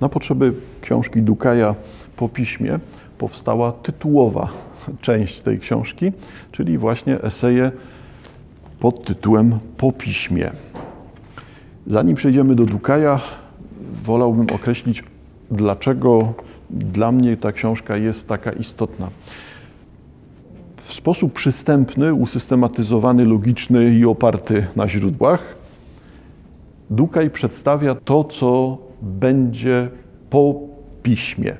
Na potrzeby książki Dukaja po piśmie powstała tytułowa część tej książki, czyli właśnie eseje pod tytułem Po piśmie. Zanim przejdziemy do Dukaja, wolałbym określić, dlaczego dla mnie ta książka jest taka istotna. W sposób przystępny, usystematyzowany, logiczny i oparty na źródłach, Dukaj przedstawia to, co będzie po piśmie.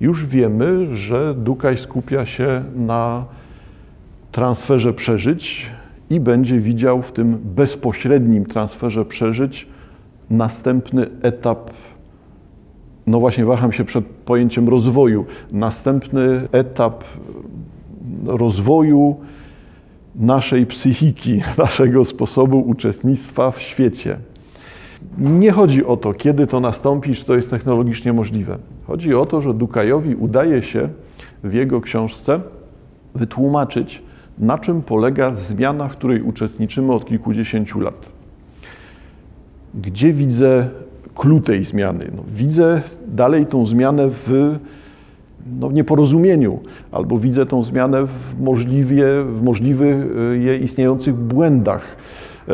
Już wiemy, że Dukaj skupia się na transferze przeżyć i będzie widział w tym bezpośrednim transferze przeżyć następny etap, no właśnie waham się przed pojęciem rozwoju, następny etap rozwoju naszej psychiki, naszego sposobu uczestnictwa w świecie. Nie chodzi o to, kiedy to nastąpi, czy to jest technologicznie możliwe. Chodzi o to, że Dukajowi udaje się w jego książce wytłumaczyć, na czym polega zmiana, w której uczestniczymy od kilkudziesięciu lat. Gdzie widzę klucz tej zmiany? No, widzę dalej tą zmianę w, no, nieporozumieniu, albo widzę tą zmianę w, możliwie, w możliwych e, istniejących błędach.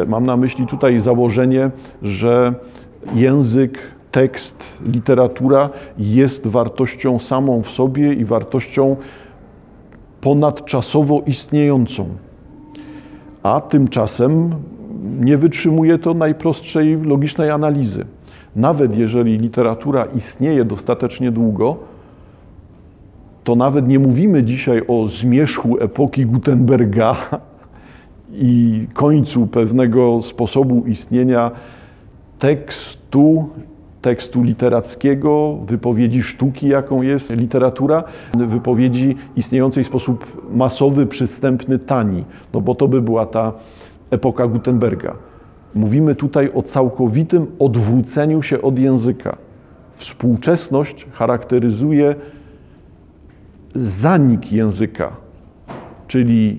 Mam na myśli tutaj założenie, że język, tekst, literatura jest wartością samą w sobie i wartością ponadczasowo istniejącą. A tymczasem nie wytrzymuje to najprostszej logicznej analizy. Nawet jeżeli literatura istnieje dostatecznie długo, to nawet nie mówimy dzisiaj o zmierzchu epoki Gutenberga i końcu pewnego sposobu istnienia tekstu tekstu literackiego, wypowiedzi sztuki, jaką jest literatura, wypowiedzi istniejącej w sposób masowy, przystępny, tani, no bo to by była ta epoka Gutenberga. Mówimy tutaj o całkowitym odwróceniu się od języka. Współczesność charakteryzuje zanik języka, czyli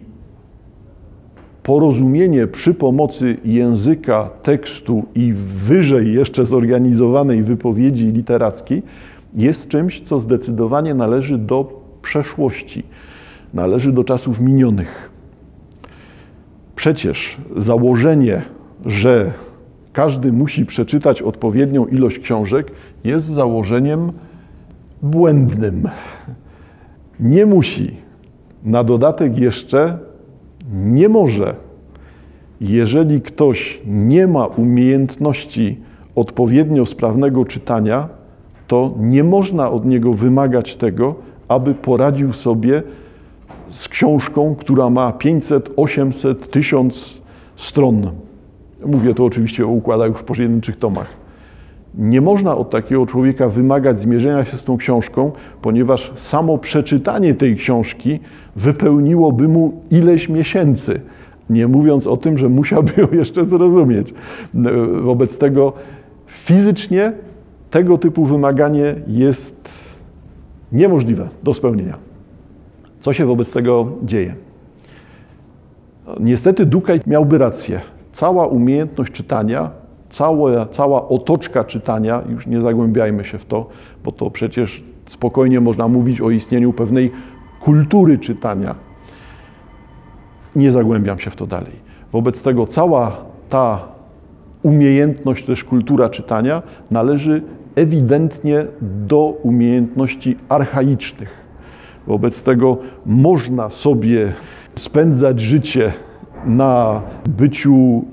porozumienie przy pomocy języka, tekstu i wyżej jeszcze zorganizowanej wypowiedzi literackiej jest czymś, co zdecydowanie należy do przeszłości, należy do czasów minionych. Przecież założenie, że każdy musi przeczytać odpowiednią ilość książek, jest założeniem błędnym. Nie musi. Na dodatek jeszcze nie może. Jeżeli ktoś nie ma umiejętności odpowiednio sprawnego czytania, to nie można od niego wymagać tego, aby poradził sobie z książką, która ma 500, 800, 1000 stron. Mówię to oczywiście o układach w pojedynczych tomach. Nie można od takiego człowieka wymagać zmierzenia się z tą książką, ponieważ samo przeczytanie tej książki wypełniłoby mu ileś miesięcy, nie mówiąc o tym, że musiałby ją jeszcze zrozumieć. Wobec tego fizycznie tego typu wymaganie jest niemożliwe do spełnienia. Co się wobec tego dzieje? Niestety Dukaj miałby rację. Cała umiejętność czytania cała, cała otoczka czytania, już nie zagłębiajmy się w to, bo to przecież spokojnie można mówić o istnieniu pewnej kultury czytania. Nie zagłębiam się w to dalej. Wobec tego cała ta umiejętność, też kultura czytania należy ewidentnie do umiejętności archaicznych. Wobec tego można sobie spędzać życie na byciu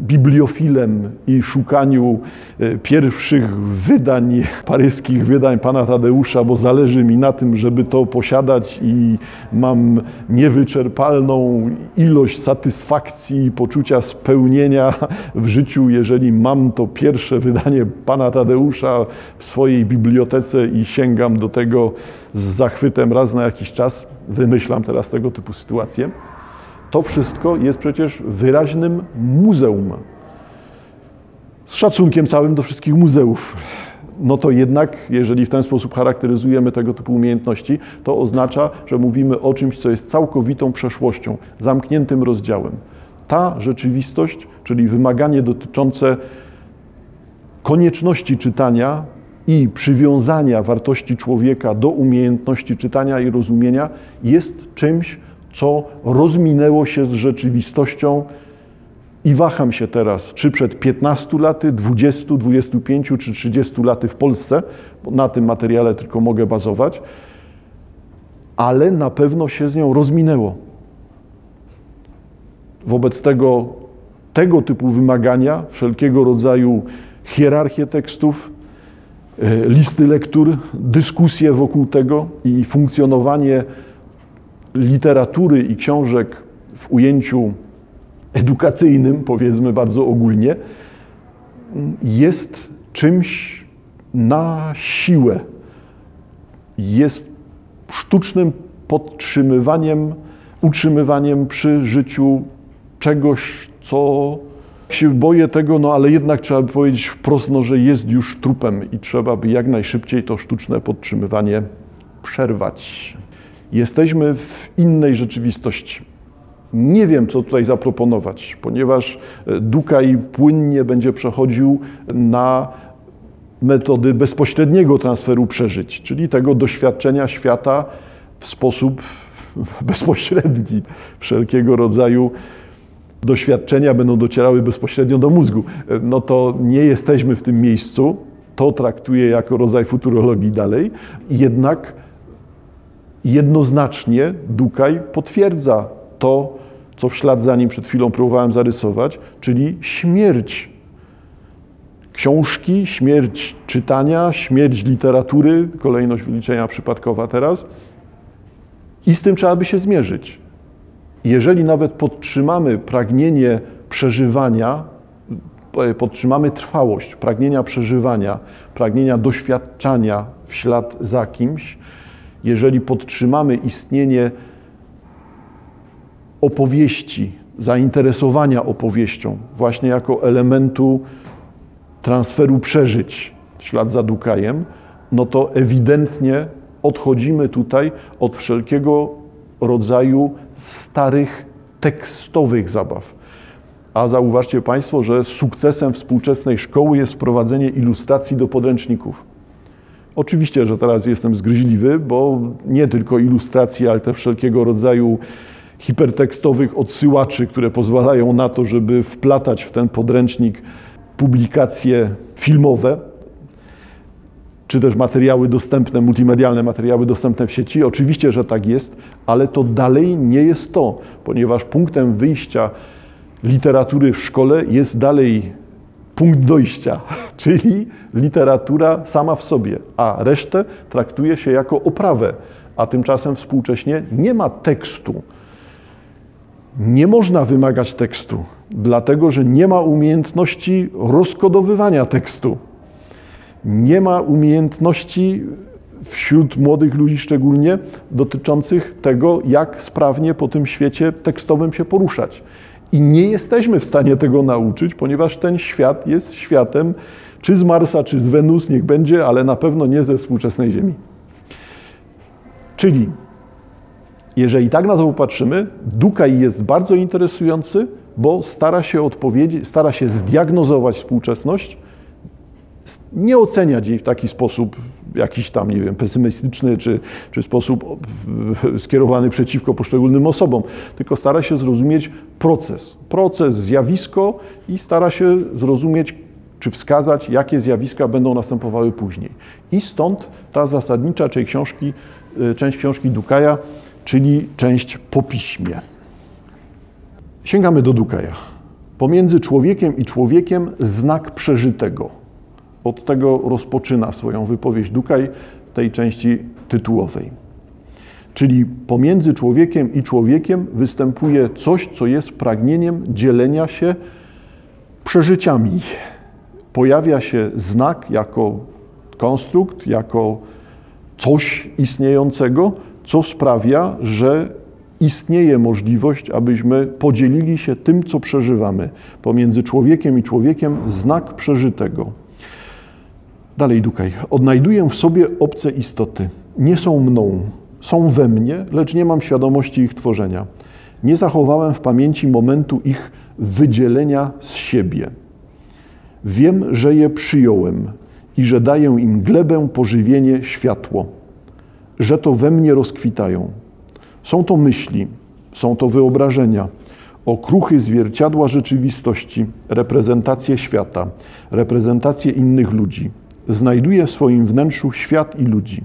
bibliofilem i szukaniu e, pierwszych wydań, paryskich wydań pana Tadeusza, bo zależy mi na tym, żeby to posiadać i mam niewyczerpalną ilość satysfakcji i poczucia spełnienia w życiu, jeżeli mam to pierwsze wydanie pana Tadeusza w swojej bibliotece i sięgam do tego z zachwytem raz na jakiś czas. Wymyślam teraz tego typu sytuacje. To wszystko jest przecież wyraźnym muzeum. Z szacunkiem całym do wszystkich muzeów. No to jednak, jeżeli w ten sposób charakteryzujemy tego typu umiejętności, to oznacza, że mówimy o czymś, co jest całkowitą przeszłością, zamkniętym rozdziałem. Ta rzeczywistość, czyli wymaganie dotyczące konieczności czytania, i przywiązania wartości człowieka do umiejętności czytania i rozumienia jest czymś, co rozminęło się z rzeczywistością i waham się teraz, czy przed 15 laty, 20, 25 czy 30 laty w Polsce, bo na tym materiale tylko mogę bazować, ale na pewno się z nią rozminęło. Wobec tego, tego typu wymagania, wszelkiego rodzaju hierarchię tekstów, e, listy lektur, dyskusje wokół tego i funkcjonowanie literatury i książek w ujęciu edukacyjnym, powiedzmy bardzo ogólnie, jest czymś na siłę. Jest sztucznym podtrzymywaniem, utrzymywaniem przy życiu czegoś, co się boję tego, no ale jednak trzeba by powiedzieć wprost, no, że jest już trupem i trzeba by jak najszybciej to sztuczne podtrzymywanie przerwać. Jesteśmy w innej rzeczywistości. Nie wiem, co tutaj zaproponować, ponieważ e, Dukaj płynnie będzie przechodził na metody bezpośredniego transferu przeżyć, czyli tego doświadczenia świata w sposób bezpośredni. Wszelkiego rodzaju doświadczenia będą docierały bezpośrednio do mózgu. E, no to nie jesteśmy w tym miejscu. To traktuję jako rodzaj futurologii dalej. Jednak jednoznacznie Dukaj potwierdza to, co w ślad za nim przed chwilą próbowałem zarysować, czyli śmierć książki, śmierć czytania, śmierć literatury, kolejność wyliczenia przypadkowa teraz. I z tym trzeba by się zmierzyć. Jeżeli nawet podtrzymamy pragnienie przeżywania, podtrzymamy trwałość pragnienia przeżywania, pragnienia doświadczania w ślad za kimś, jeżeli podtrzymamy istnienie opowieści, zainteresowania opowieścią, właśnie jako elementu transferu przeżyć, ślad za Dukajem, no to ewidentnie odchodzimy tutaj od wszelkiego rodzaju starych tekstowych zabaw. A zauważcie Państwo, że sukcesem współczesnej szkoły jest wprowadzenie ilustracji do podręczników. Oczywiście, że teraz jestem zgryźliwy, bo nie tylko ilustracje, ale też wszelkiego rodzaju hipertekstowych odsyłaczy, które pozwalają na to, żeby wplatać w ten podręcznik publikacje filmowe, czy też materiały dostępne, multimedialne materiały dostępne w sieci. Oczywiście, że tak jest, ale to dalej nie jest to, ponieważ punktem wyjścia literatury w szkole jest dalej punkt dojścia, czyli literatura sama w sobie, a resztę traktuje się jako oprawę, a tymczasem współcześnie nie ma tekstu. Nie można wymagać tekstu, dlatego że nie ma umiejętności rozkodowywania tekstu. Nie ma umiejętności wśród młodych ludzi szczególnie dotyczących tego, jak sprawnie po tym świecie tekstowym się poruszać. I nie jesteśmy w stanie tego nauczyć, ponieważ ten świat jest światem czy z Marsa, czy z Wenus, niech będzie, ale na pewno nie ze współczesnej Ziemi. Czyli, jeżeli tak na to popatrzymy, Dukaj jest bardzo interesujący, bo stara się odpowiedzieć, stara się zdiagnozować współczesność, nie oceniać jej w taki sposób, jakiś tam, nie wiem, pesymistyczny, czy, czy sposób skierowany przeciwko poszczególnym osobom, tylko stara się zrozumieć proces, proces, zjawisko i stara się zrozumieć, czy wskazać, jakie zjawiska będą następowały później. I stąd ta zasadnicza część książki, y, część książki Dukaja, czyli część po piśmie. Sięgamy do Dukaja. Pomiędzy człowiekiem i człowiekiem znak przeżytego. Od tego rozpoczyna swoją wypowiedź Dukaj tej części tytułowej. Czyli pomiędzy człowiekiem i człowiekiem występuje coś, co jest pragnieniem dzielenia się przeżyciami. Pojawia się znak jako konstrukt, jako coś istniejącego, co sprawia, że istnieje możliwość, abyśmy podzielili się tym, co przeżywamy. Pomiędzy człowiekiem i człowiekiem znak przeżytego. Dalej Dukaj. Odnajduję w sobie obce istoty. Nie są mną, są we mnie, lecz nie mam świadomości ich tworzenia. Nie zachowałem w pamięci momentu ich wydzielenia z siebie. Wiem, że je przyjąłem i że daję im glebę, pożywienie, światło, że to we mnie rozkwitają. Są to myśli, są to wyobrażenia, okruchy zwierciadła rzeczywistości, reprezentacje świata, reprezentacje innych ludzi. Znajduję w swoim wnętrzu świat i ludzi.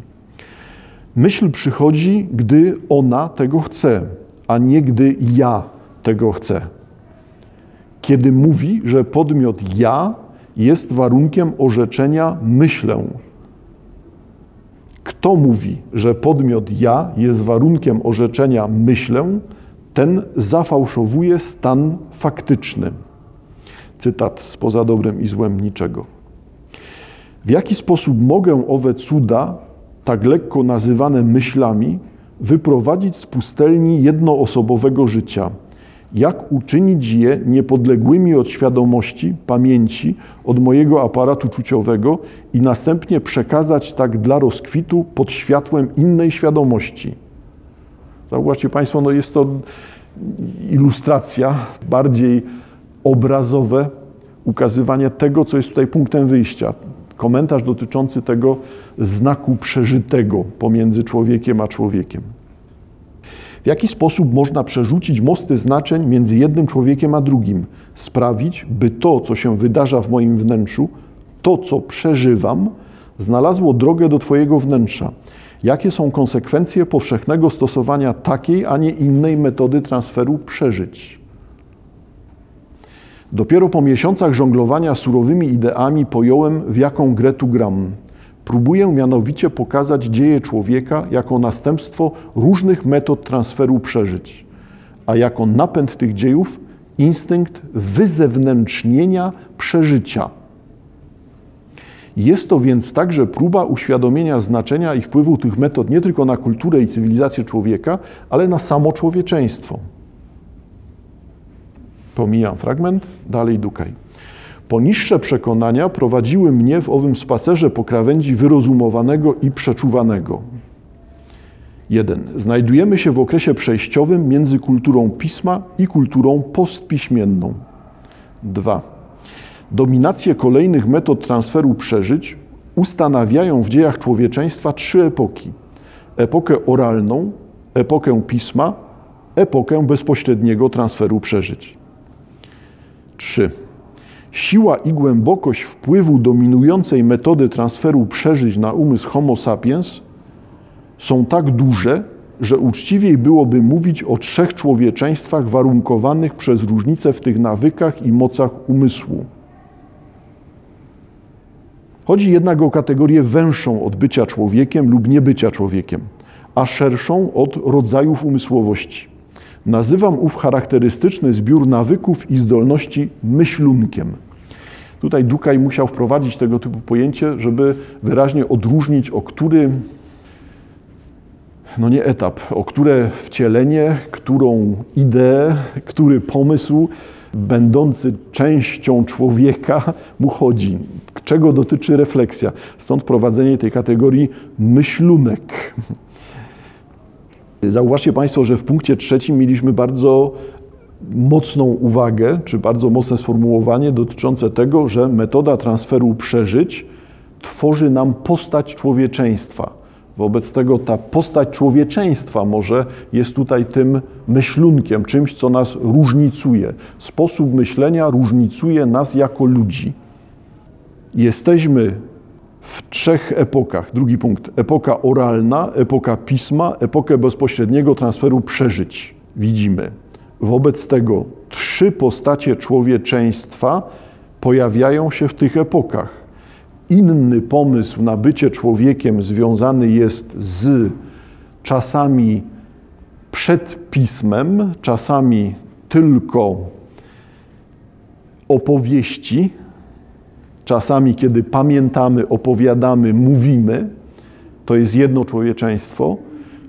Myśl przychodzi, gdy ona tego chce, a nie gdy ja tego chcę. Kiedy mówi, że podmiot ja jest warunkiem orzeczenia myślę. Kto mówi, że podmiot ja jest warunkiem orzeczenia myślę, ten zafałszowuje stan faktyczny. Cytat spoza dobrem i złem niczego. W jaki sposób mogę owe cuda, tak lekko nazywane myślami, wyprowadzić z pustelni jednoosobowego życia? Jak uczynić je niepodległymi od świadomości, pamięci, od mojego aparatu czuciowego i następnie przekazać tak dla rozkwitu pod światłem innej świadomości? Zauważcie Państwo, no jest to ilustracja, bardziej obrazowe ukazywanie tego, co jest tutaj punktem wyjścia. Komentarz dotyczący tego znaku przeżytego pomiędzy człowiekiem a człowiekiem. W jaki sposób można przerzucić mosty znaczeń między jednym człowiekiem a drugim? Sprawić, by to, co się wydarza w moim wnętrzu, to, co przeżywam, znalazło drogę do Twojego wnętrza. Jakie są konsekwencje powszechnego stosowania takiej, a nie innej metody transferu przeżyć? Dopiero po miesiącach żonglowania surowymi ideami pojąłem, w jaką grę tu gram. Próbuję mianowicie pokazać dzieje człowieka jako następstwo różnych metod transferu przeżyć, a jako napęd tych dziejów instynkt wyzewnętrznienia przeżycia. Jest to więc także próba uświadomienia znaczenia i wpływu tych metod nie tylko na kulturę i cywilizację człowieka, ale na samo człowieczeństwo. Pomijam fragment, dalej Dukaj. Poniższe przekonania prowadziły mnie w owym spacerze po krawędzi wyrozumowanego i przeczuwanego. 1. Znajdujemy się w okresie przejściowym między kulturą pisma i kulturą postpiśmienną. 2. Dominację kolejnych metod transferu przeżyć ustanawiają w dziejach człowieczeństwa trzy epoki: epokę oralną, epokę pisma, epokę bezpośredniego transferu przeżyć. 3. Siła i głębokość wpływu dominującej metody transferu przeżyć na umysł Homo sapiens są tak duże, że uczciwiej byłoby mówić o trzech człowieczeństwach warunkowanych przez różnice w tych nawykach i mocach umysłu. Chodzi jednak o kategorię węższą od bycia człowiekiem lub niebycia człowiekiem, a szerszą od rodzajów umysłowości. Nazywam ów charakterystyczny zbiór nawyków i zdolności myślunkiem. Tutaj Dukaj musiał wprowadzić tego typu pojęcie, żeby wyraźnie odróżnić, o który, no nie etap, o które wcielenie, którą ideę, który pomysł będący częścią człowieka mu chodzi. Czego dotyczy refleksja? Stąd prowadzenie tej kategorii myślunek. Zauważcie Państwo, że w punkcie trzecim mieliśmy bardzo mocną uwagę, czy bardzo mocne sformułowanie dotyczące tego, że metoda transferu przeżyć tworzy nam postać człowieczeństwa. Wobec tego ta postać człowieczeństwa może jest tutaj tym myślunkiem, czymś, co nas różnicuje. Sposób myślenia różnicuje nas jako ludzi. Jesteśmy w trzech epokach. Drugi punkt. Epoka oralna, epoka pisma, epokę bezpośredniego transferu przeżyć. Widzimy. Wobec tego trzy postacie człowieczeństwa pojawiają się w tych epokach. Inny pomysł na bycie człowiekiem związany jest z czasami przed pismem, czasami tylko opowieści, czasami kiedy pamiętamy, opowiadamy, mówimy, to jest jedno człowieczeństwo.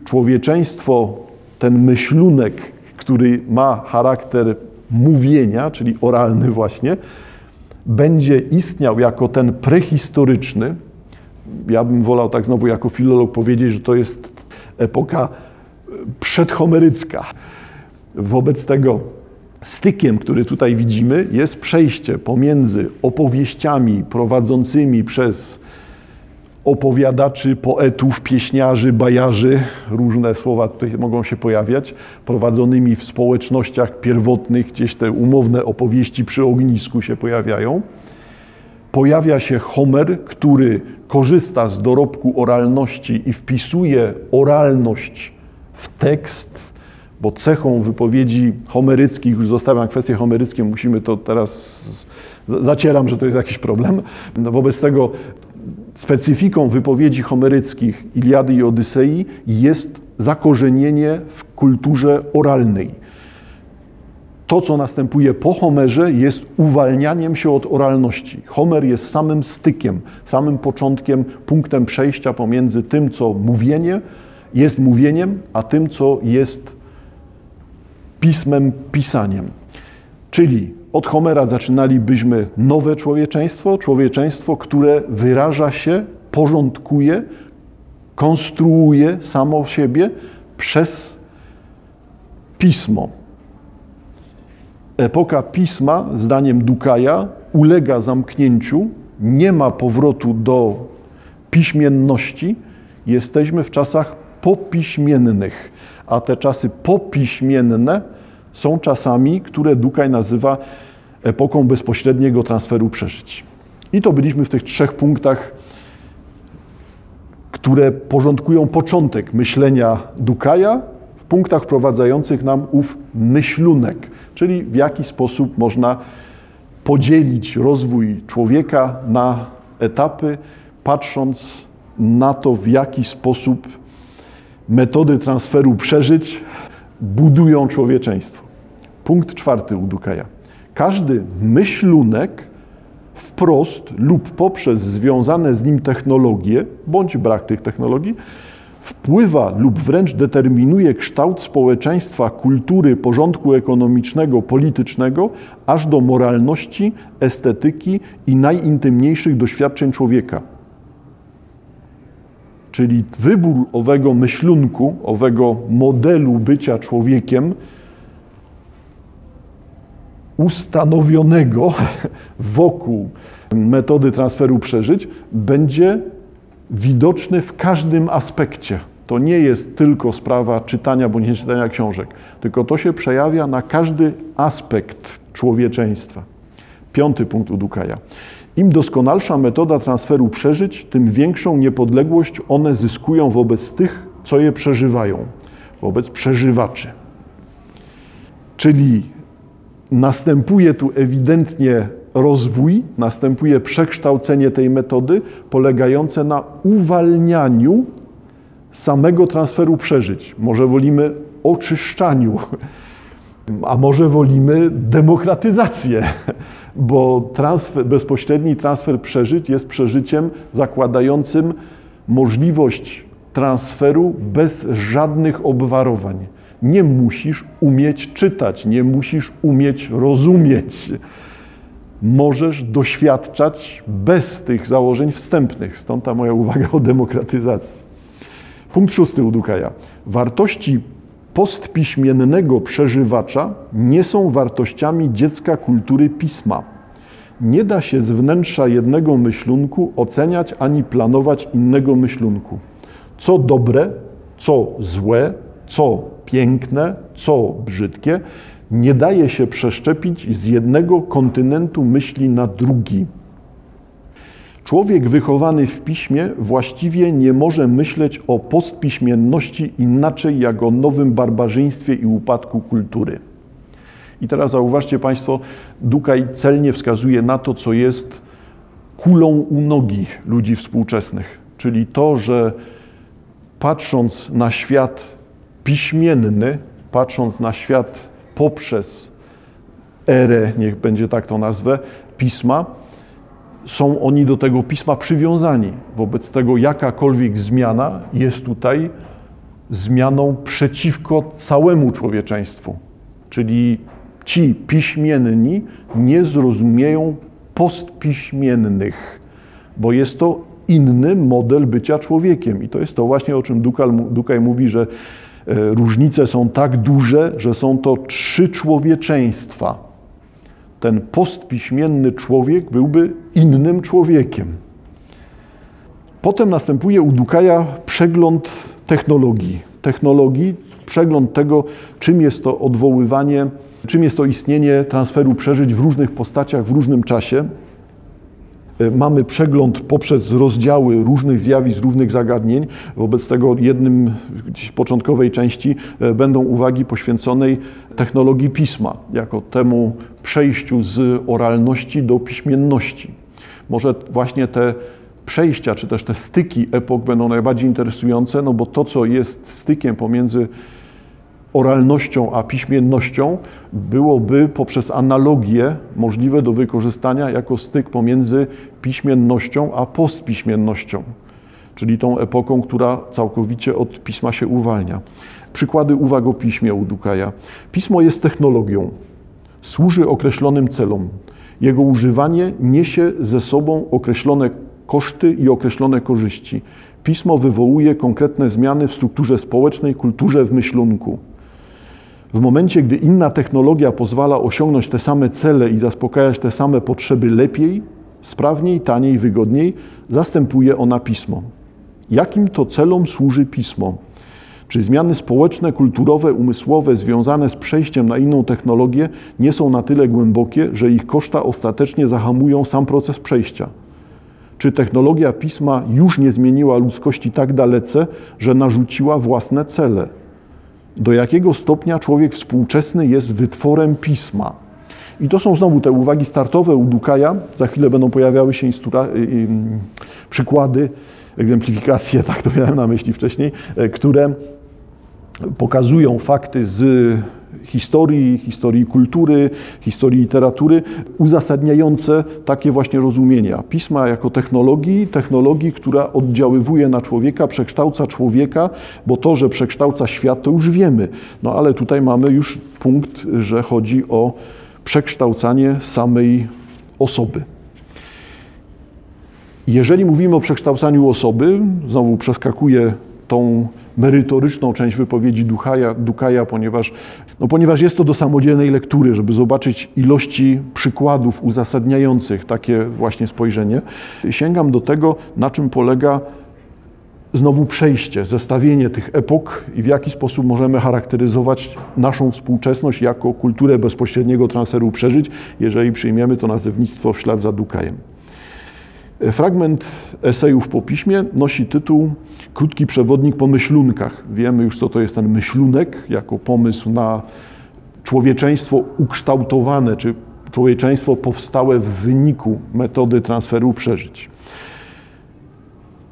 Człowieczeństwo, ten myślunek, który ma charakter mówienia, czyli oralny właśnie, będzie istniał jako ten prehistoryczny. Ja bym wolał tak znowu jako filolog powiedzieć, że to jest epoka przedhomerycka. Wobec tego stykiem, który tutaj widzimy, jest przejście pomiędzy opowieściami prowadzącymi przez opowiadaczy, poetów, pieśniarzy, bajarzy, różne słowa tutaj mogą się pojawiać, prowadzonymi w społecznościach pierwotnych, gdzieś te umowne opowieści przy ognisku się pojawiają. Pojawia się Homer, który korzysta z dorobku oralności i wpisuje oralność w tekst, bo cechą wypowiedzi homeryckich, już zostawiam kwestie homeryckie, musimy to teraz, zacieram, że to jest jakiś problem. No wobec tego specyfiką wypowiedzi homeryckich Iliady i Odysei jest zakorzenienie w kulturze oralnej. To, co następuje po Homerze, jest uwalnianiem się od oralności. Homer jest samym stykiem, samym początkiem, punktem przejścia pomiędzy tym, co mówienie jest mówieniem, a tym, co jest pismem, pisaniem. Czyli od Homera zaczynalibyśmy nowe człowieczeństwo, człowieczeństwo, które wyraża się, porządkuje, konstruuje samo siebie przez pismo. Epoka pisma, zdaniem Dukaja, ulega zamknięciu, nie ma powrotu do piśmienności. Jesteśmy w czasach popiśmiennych, a te czasy popiśmienne są czasami, które Dukaj nazywa epoką bezpośredniego transferu przeżyć. I to byliśmy w tych trzech punktach, które porządkują początek myślenia Dukaja, w punktach wprowadzających nam ów myślunek, czyli w jaki sposób można podzielić rozwój człowieka na etapy, patrząc na to, w jaki sposób metody transferu przeżyć budują człowieczeństwo. Punkt czwarty u Dukaja. Każdy myślunek wprost lub poprzez związane z nim technologie, bądź brak tych technologii, wpływa lub wręcz determinuje kształt społeczeństwa, kultury, porządku ekonomicznego, politycznego, aż do moralności, estetyki i najintymniejszych doświadczeń człowieka. Czyli wybór owego myślunku, owego modelu bycia człowiekiem, ustanowionego wokół metody transferu przeżyć, będzie widoczny w każdym aspekcie. To nie jest tylko sprawa czytania bądź nie czytania książek, tylko to się przejawia na każdy aspekt człowieczeństwa. Piąty punkt u Dukaja. Im doskonalsza metoda transferu przeżyć, tym większą niepodległość one zyskują wobec tych, co je przeżywają, wobec przeżywaczy. Czyli następuje tu ewidentnie rozwój, następuje przekształcenie tej metody polegające na uwalnianiu samego transferu przeżyć. Może wolimy oczyszczaniu, a może wolimy demokratyzację bo transfer, bezpośredni transfer przeżyć jest przeżyciem zakładającym możliwość transferu bez żadnych obwarowań. Nie musisz umieć czytać, nie musisz umieć rozumieć. Możesz doświadczać bez tych założeń wstępnych. Stąd ta moja uwaga o demokratyzacji. Punkt szósty u Dukaja. Wartości postpiśmiennego przeżywacza nie są wartościami dziecka kultury pisma. Nie da się z wnętrza jednego myślunku oceniać ani planować innego myślunku. Co dobre, co złe, co piękne, co brzydkie, nie daje się przeszczepić z jednego kontynentu myśli na drugi. Człowiek wychowany w piśmie właściwie nie może myśleć o postpiśmienności inaczej jak o nowym barbarzyństwie i upadku kultury. I teraz zauważcie Państwo, Dukaj celnie wskazuje na to, co jest kulą u nogi ludzi współczesnych, czyli to, że patrząc na świat piśmienny, patrząc na świat poprzez erę, niech będzie tak to nazwę, pisma, są oni do tego pisma przywiązani. Wobec tego jakakolwiek zmiana jest tutaj zmianą przeciwko całemu człowieczeństwu. Czyli ci piśmienni nie zrozumieją postpiśmiennych, bo jest to inny model bycia człowiekiem. I to jest to właśnie, o czym Dukaj mówi, że E, różnice są tak duże, że są to trzy człowieczeństwa. Ten postpiśmienny człowiek byłby innym człowiekiem. Potem następuje u Dukaja przegląd technologii. Technologii, przegląd tego, czym jest to odwoływanie, czym jest to istnienie transferu przeżyć w różnych postaciach, w różnym czasie. E, mamy przegląd poprzez rozdziały różnych zjawisk, różnych zagadnień. Wobec tego jednym początkowej części e, będą uwagi poświęconej technologii pisma, jako temu przejściu z oralności do piśmienności. Może właśnie te przejścia, czy też te styki epok będą najbardziej interesujące, no bo to, co jest stykiem pomiędzy oralnością a piśmiennością, byłoby poprzez analogię możliwe do wykorzystania jako styk pomiędzy piśmiennością a postpiśmiennością, czyli tą epoką, która całkowicie od pisma się uwalnia. Przykłady uwag o piśmie u Dukaja. Pismo jest technologią, służy określonym celom. Jego używanie niesie ze sobą określone koszty i określone korzyści. Pismo wywołuje konkretne zmiany w strukturze społecznej, kulturze, w myślunku. W momencie, gdy inna technologia pozwala osiągnąć te same cele i zaspokajać te same potrzeby lepiej, sprawniej, taniej, wygodniej, zastępuje ona pismo. Jakim to celom służy pismo? Czy zmiany społeczne, kulturowe, umysłowe związane z przejściem na inną technologię nie są na tyle głębokie, że ich koszta ostatecznie zahamują sam proces przejścia? Czy technologia pisma już nie zmieniła ludzkości tak dalece, że narzuciła własne cele? Do jakiego stopnia człowiek współczesny jest wytworem pisma? I to są znowu te uwagi startowe u Dukaja. Za chwilę będą pojawiały się y, przykłady, egzemplifikacje, tak to miałem na myśli wcześniej, e, które pokazują fakty z historii, historii kultury, historii literatury, uzasadniające takie właśnie rozumienia. Pisma jako technologii, technologii, która oddziaływuje na człowieka, przekształca człowieka, bo to, że przekształca świat, to już wiemy. No ale tutaj mamy już punkt, że chodzi o przekształcanie samej osoby. Jeżeli mówimy o przekształcaniu osoby, znowu przeskakuję tą merytoryczną część wypowiedzi Dukaja, Dukaja ponieważ, no ponieważ jest to do samodzielnej lektury, żeby zobaczyć ilości przykładów uzasadniających takie właśnie spojrzenie. Sięgam do tego, na czym polega znowu przejście, zestawienie tych epok i w jaki sposób możemy charakteryzować naszą współczesność jako kulturę bezpośredniego transferu przeżyć, jeżeli przyjmiemy to nazewnictwo w ślad za Dukajem. Fragment esejów po piśmie nosi tytuł Krótki przewodnik po myślunkach. Wiemy już, co to jest ten myślunek, jako pomysł na człowieczeństwo ukształtowane, czy człowieczeństwo powstałe w wyniku metody transferu przeżyć.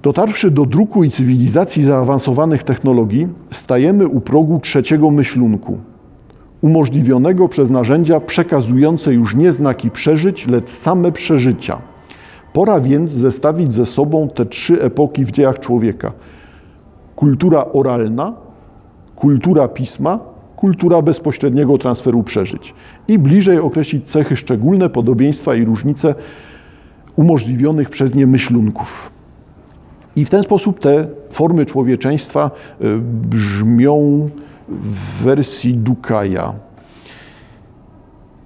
Dotarwszy do druku i cywilizacji zaawansowanych technologii, stajemy u progu trzeciego myślunku, umożliwionego przez narzędzia przekazujące już nie znaki przeżyć, lecz same przeżycia – Pora więc zestawić ze sobą te trzy epoki w dziejach człowieka: kultura oralna, kultura pisma, kultura bezpośredniego transferu przeżyć i bliżej określić cechy szczególne, podobieństwa i różnice umożliwionych przez nie myślunków. I w ten sposób te formy człowieczeństwa y, brzmią w wersji Dukaja.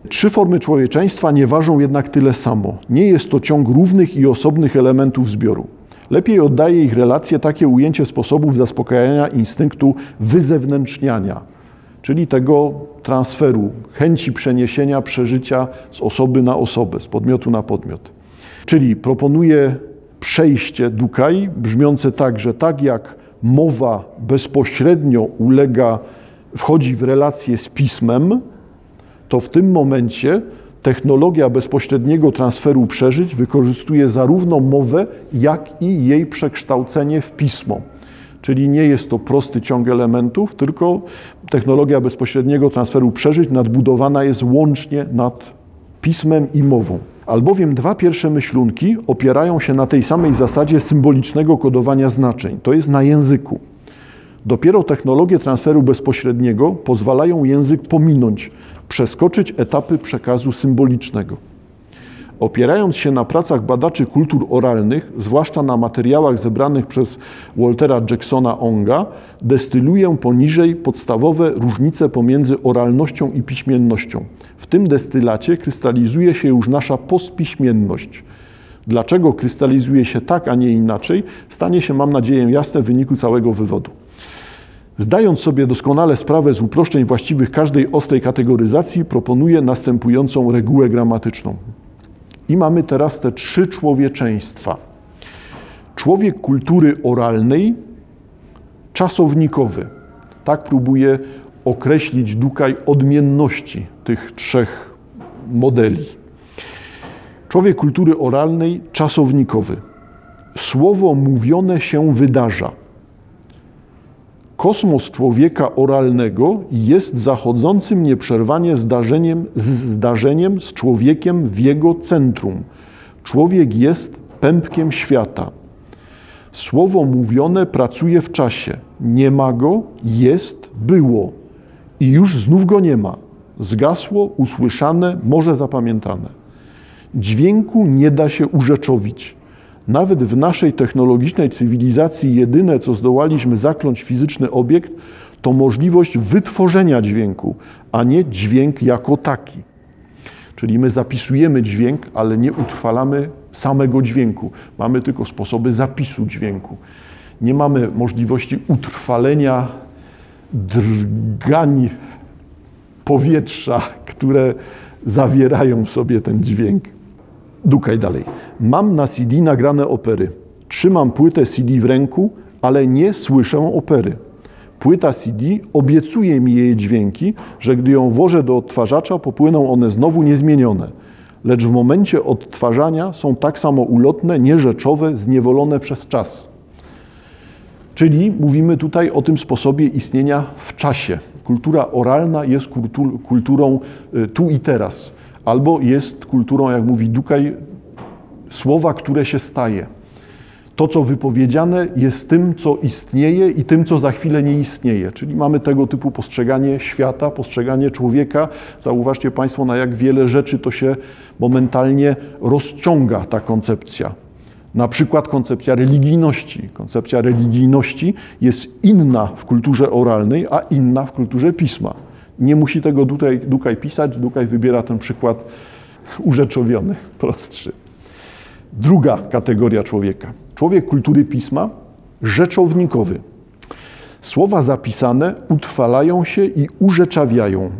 Trzy formy człowieczeństwa nie ważą jednak tyle samo. Nie jest to ciąg równych i osobnych elementów zbioru. Lepiej oddaje ich relacje takie ujęcie sposobów zaspokajania instynktu wyzewnętrzniania, czyli tego transferu, chęci przeniesienia przeżycia z osoby na osobę, z podmiotu na podmiot. Czyli proponuje przejście Dukaj brzmiące tak, że tak jak mowa bezpośrednio ulega, wchodzi w relację z pismem, to w tym momencie technologia bezpośredniego transferu przeżyć wykorzystuje zarówno mowę, jak i jej przekształcenie w pismo. Czyli nie jest to prosty ciąg elementów, tylko technologia bezpośredniego transferu przeżyć nadbudowana jest łącznie nad pismem i mową. Albowiem dwa pierwsze myślunki opierają się na tej samej zasadzie symbolicznego kodowania znaczeń, to jest na języku. Dopiero technologie transferu bezpośredniego pozwalają język pominąć, przeskoczyć etapy przekazu symbolicznego. opierając się na pracach badaczy kultur oralnych, zwłaszcza na materiałach zebranych przez Waltera Jacksona Onga, destyluję poniżej podstawowe różnice pomiędzy oralnością i piśmiennością. W tym destylacie krystalizuje się już nasza postpiśmienność. Dlaczego krystalizuje się tak, a nie inaczej, stanie się, mam nadzieję, jasne w wyniku całego wywodu. Zdając sobie doskonale sprawę z uproszczeń właściwych każdej ostrej kategoryzacji, proponuję następującą regułę gramatyczną. I mamy teraz te trzy człowieczeństwa. Człowiek kultury oralnej, czasownikowy. Tak próbuje określić Dukaj odmienności tych trzech modeli. Człowiek kultury oralnej, czasownikowy. Słowo mówione się wydarza. Kosmos człowieka oralnego jest zachodzącym nieprzerwanie zdarzeniem, z zdarzeniem z człowiekiem w jego centrum. Człowiek jest pępkiem świata. Słowo mówione pracuje w czasie. Nie ma go, jest, było. I już znów go nie ma. Zgasło, usłyszane, może zapamiętane. Dźwięku nie da się urzeczowić. Nawet w naszej technologicznej cywilizacji jedyne, co zdołaliśmy zakląć fizyczny obiekt, to możliwość wytworzenia dźwięku, a nie dźwięk jako taki. Czyli my zapisujemy dźwięk, ale nie utrwalamy samego dźwięku. Mamy tylko sposoby zapisu dźwięku. Nie mamy możliwości utrwalenia drgań powietrza, które zawierają w sobie ten dźwięk. Dukaj dalej. Mam na CD nagrane opery. Trzymam płytę CD w ręku, ale nie słyszę opery. Płyta CD obiecuje mi jej dźwięki, że gdy ją włożę do odtwarzacza, popłyną one znowu niezmienione. Lecz w momencie odtwarzania są tak samo ulotne, nierzeczowe, zniewolone przez czas. Czyli mówimy tutaj o tym sposobie istnienia w czasie. Kultura oralna jest kultur, kulturą y, tu i teraz albo jest kulturą, jak mówi Dukaj, słowa, które się staje. To, co wypowiedziane, jest tym, co istnieje i tym, co za chwilę nie istnieje. Czyli mamy tego typu postrzeganie świata, postrzeganie człowieka. Zauważcie Państwo, na jak wiele rzeczy to się momentalnie rozciąga ta koncepcja. Na przykład koncepcja religijności. Koncepcja religijności jest inna w kulturze oralnej, a inna w kulturze pisma. Nie musi tego Dukaj, Dukaj pisać, Dukaj wybiera ten przykład urzeczowiony, prostszy. Druga kategoria człowieka. Człowiek kultury pisma, rzeczownikowy. Słowa zapisane utrwalają się i urzeczawiają.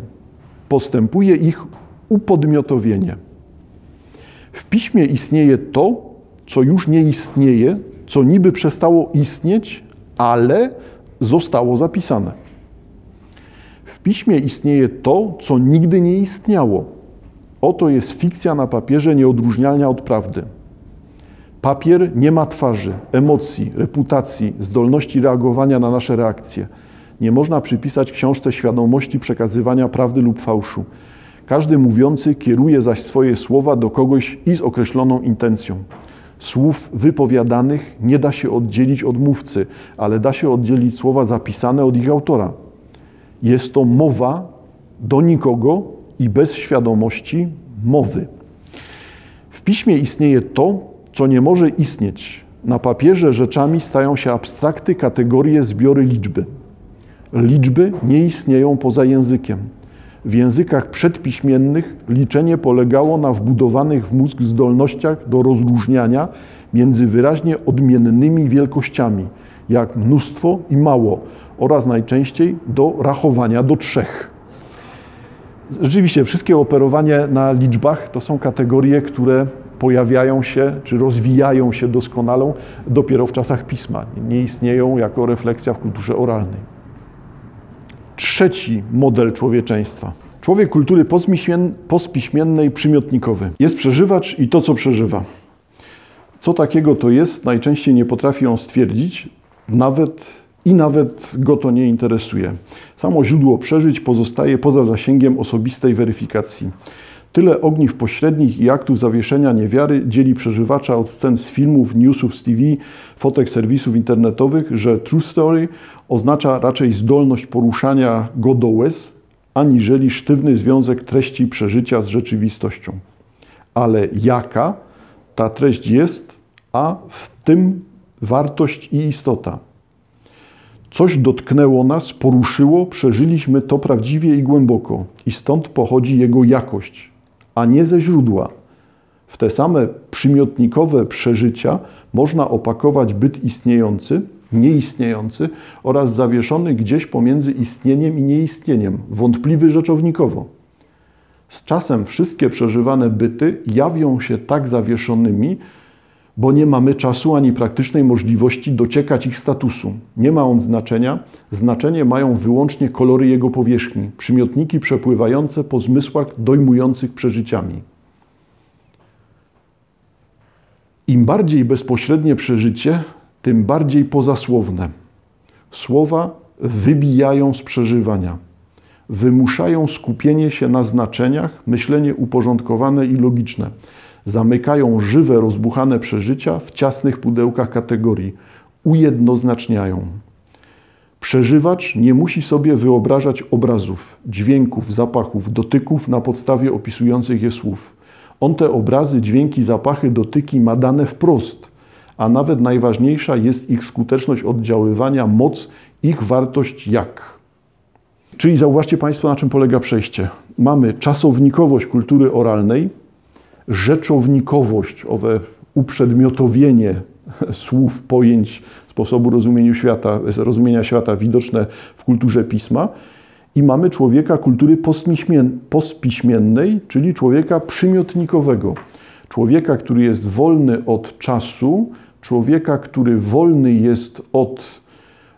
Postępuje ich upodmiotowienie. W piśmie istnieje to, co już nie istnieje, co niby przestało istnieć, ale zostało zapisane piśmie istnieje to, co nigdy nie istniało. Oto jest fikcja na papierze nieodróżnialna od prawdy. Papier nie ma twarzy, emocji, reputacji, zdolności reagowania na nasze reakcje. Nie można przypisać książce świadomości przekazywania prawdy lub fałszu. Każdy mówiący kieruje zaś swoje słowa do kogoś i z określoną intencją. Słów wypowiadanych nie da się oddzielić od mówcy, ale da się oddzielić słowa zapisane od ich autora. Jest to mowa do nikogo i bez świadomości mowy. W piśmie istnieje to, co nie może istnieć. Na papierze rzeczami stają się abstrakty, kategorie, zbiory liczby. Liczby nie istnieją poza językiem. W językach przedpiśmiennych liczenie polegało na wbudowanych w mózg zdolnościach do rozróżniania między wyraźnie odmiennymi wielkościami, jak mnóstwo i mało, oraz najczęściej do rachowania do trzech. Rzeczywiście, wszystkie operowanie na liczbach to są kategorie, które pojawiają się czy rozwijają się doskonale dopiero w czasach pisma. Nie istnieją jako refleksja w kulturze oralnej. Trzeci model człowieczeństwa. Człowiek kultury postpiśmiennej, przymiotnikowy. Jest przeżywacz i to, co przeżywa. Co takiego to jest, najczęściej nie potrafi on stwierdzić, nawet i nawet go to nie interesuje. Samo źródło przeżyć pozostaje poza zasięgiem osobistej weryfikacji. Tyle ogniw pośrednich i aktów zawieszenia niewiary dzieli przeżywacza od scen z filmów, newsów z TV, fotek serwisów internetowych, że true story oznacza raczej zdolność poruszania go do łez, aniżeli sztywny związek treści przeżycia z rzeczywistością. ale jaka ta treść jest, a w tym wartość i istota. Coś dotknęło nas, poruszyło, przeżyliśmy to prawdziwie i głęboko, i stąd pochodzi jego jakość, a nie ze źródła. W te same przymiotnikowe przeżycia można opakować byt istniejący, nieistniejący oraz zawieszony gdzieś pomiędzy istnieniem i nieistnieniem, wątpliwy rzeczownikowo. Z czasem wszystkie przeżywane byty jawią się tak zawieszonymi, bo nie mamy czasu ani praktycznej możliwości dociekać ich statusu. Nie ma on znaczenia, znaczenie mają wyłącznie kolory jego powierzchni, przymiotniki przepływające po zmysłach dojmujących przeżyciami. Im bardziej bezpośrednie przeżycie, tym bardziej pozasłowne. Słowa wybijają z przeżywania, wymuszają skupienie się na znaczeniach, myślenie uporządkowane i logiczne zamykają żywe, rozbuchane przeżycia w ciasnych pudełkach kategorii, ujednoznaczniają. Przeżywacz nie musi sobie wyobrażać obrazów, dźwięków, zapachów, dotyków na podstawie opisujących je słów. On te obrazy, dźwięki, zapachy, dotyki ma dane wprost, a nawet najważniejsza jest ich skuteczność oddziaływania, moc, ich wartość jak. Czyli zauważcie Państwo, na czym polega przejście. Mamy czasownikowość kultury oralnej, rzeczownikowość, owe uprzedmiotowienie słów, pojęć, sposobu rozumienia świata, rozumienia świata widoczne w kulturze pisma. I mamy człowieka kultury postpiśmiennej, czyli człowieka przymiotnikowego. Człowieka, który jest wolny od czasu, człowieka, który wolny jest od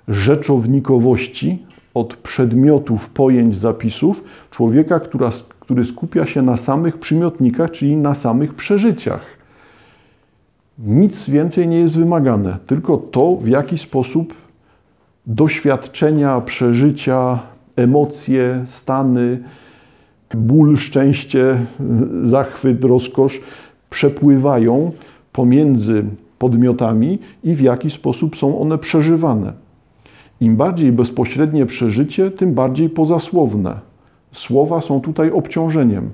rzeczownikowości, od przedmiotów, pojęć, zapisów, człowieka, która, który skupia się na samych przymiotnikach, czyli na samych przeżyciach. Nic więcej nie jest wymagane, tylko to, w jaki sposób doświadczenia, przeżycia, emocje, stany, ból, szczęście, zachwyt, rozkosz przepływają pomiędzy podmiotami i w jaki sposób są one przeżywane. Im bardziej bezpośrednie przeżycie, tym bardziej pozasłowne. Słowa są tutaj obciążeniem.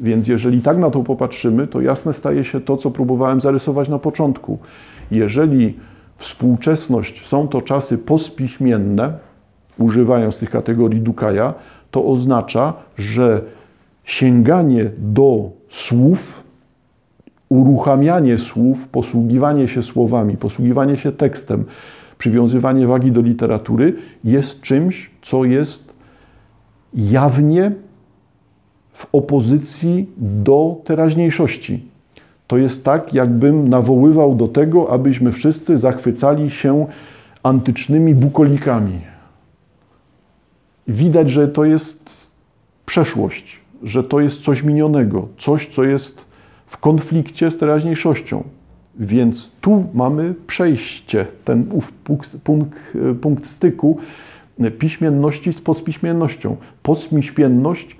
Więc jeżeli tak na to popatrzymy, to jasne staje się to, co próbowałem zarysować na początku. Jeżeli współczesność są to czasy postpiśmienne, używając tych kategorii Dukaja, to oznacza, że sięganie do słów, uruchamianie słów, posługiwanie się słowami, posługiwanie się tekstem, przywiązywanie wagi do literatury jest czymś, co jest jawnie w opozycji do teraźniejszości. To jest tak, jakbym nawoływał do tego, abyśmy wszyscy zachwycali się antycznymi bukolikami. Widać, że to jest przeszłość, że to jest coś minionego, coś, co jest w konflikcie z teraźniejszością. Więc tu mamy przejście, ten punkt, punkt styku piśmienności z podpiśmiennością. Podpiśmienność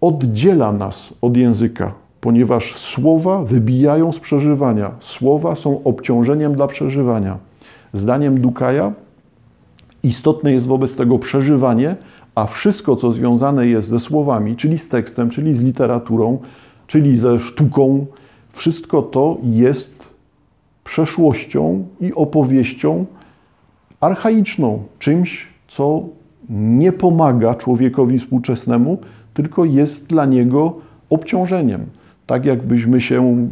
oddziela nas od języka, ponieważ słowa wybijają z przeżywania. Słowa są obciążeniem dla przeżywania. Zdaniem Dukaja istotne jest wobec tego przeżywanie, a wszystko, co związane jest ze słowami, czyli z tekstem, czyli z literaturą, czyli ze sztuką, wszystko to jest przeszłością i opowieścią archaiczną, czymś, co nie pomaga człowiekowi współczesnemu, tylko jest dla niego obciążeniem. Tak jakbyśmy się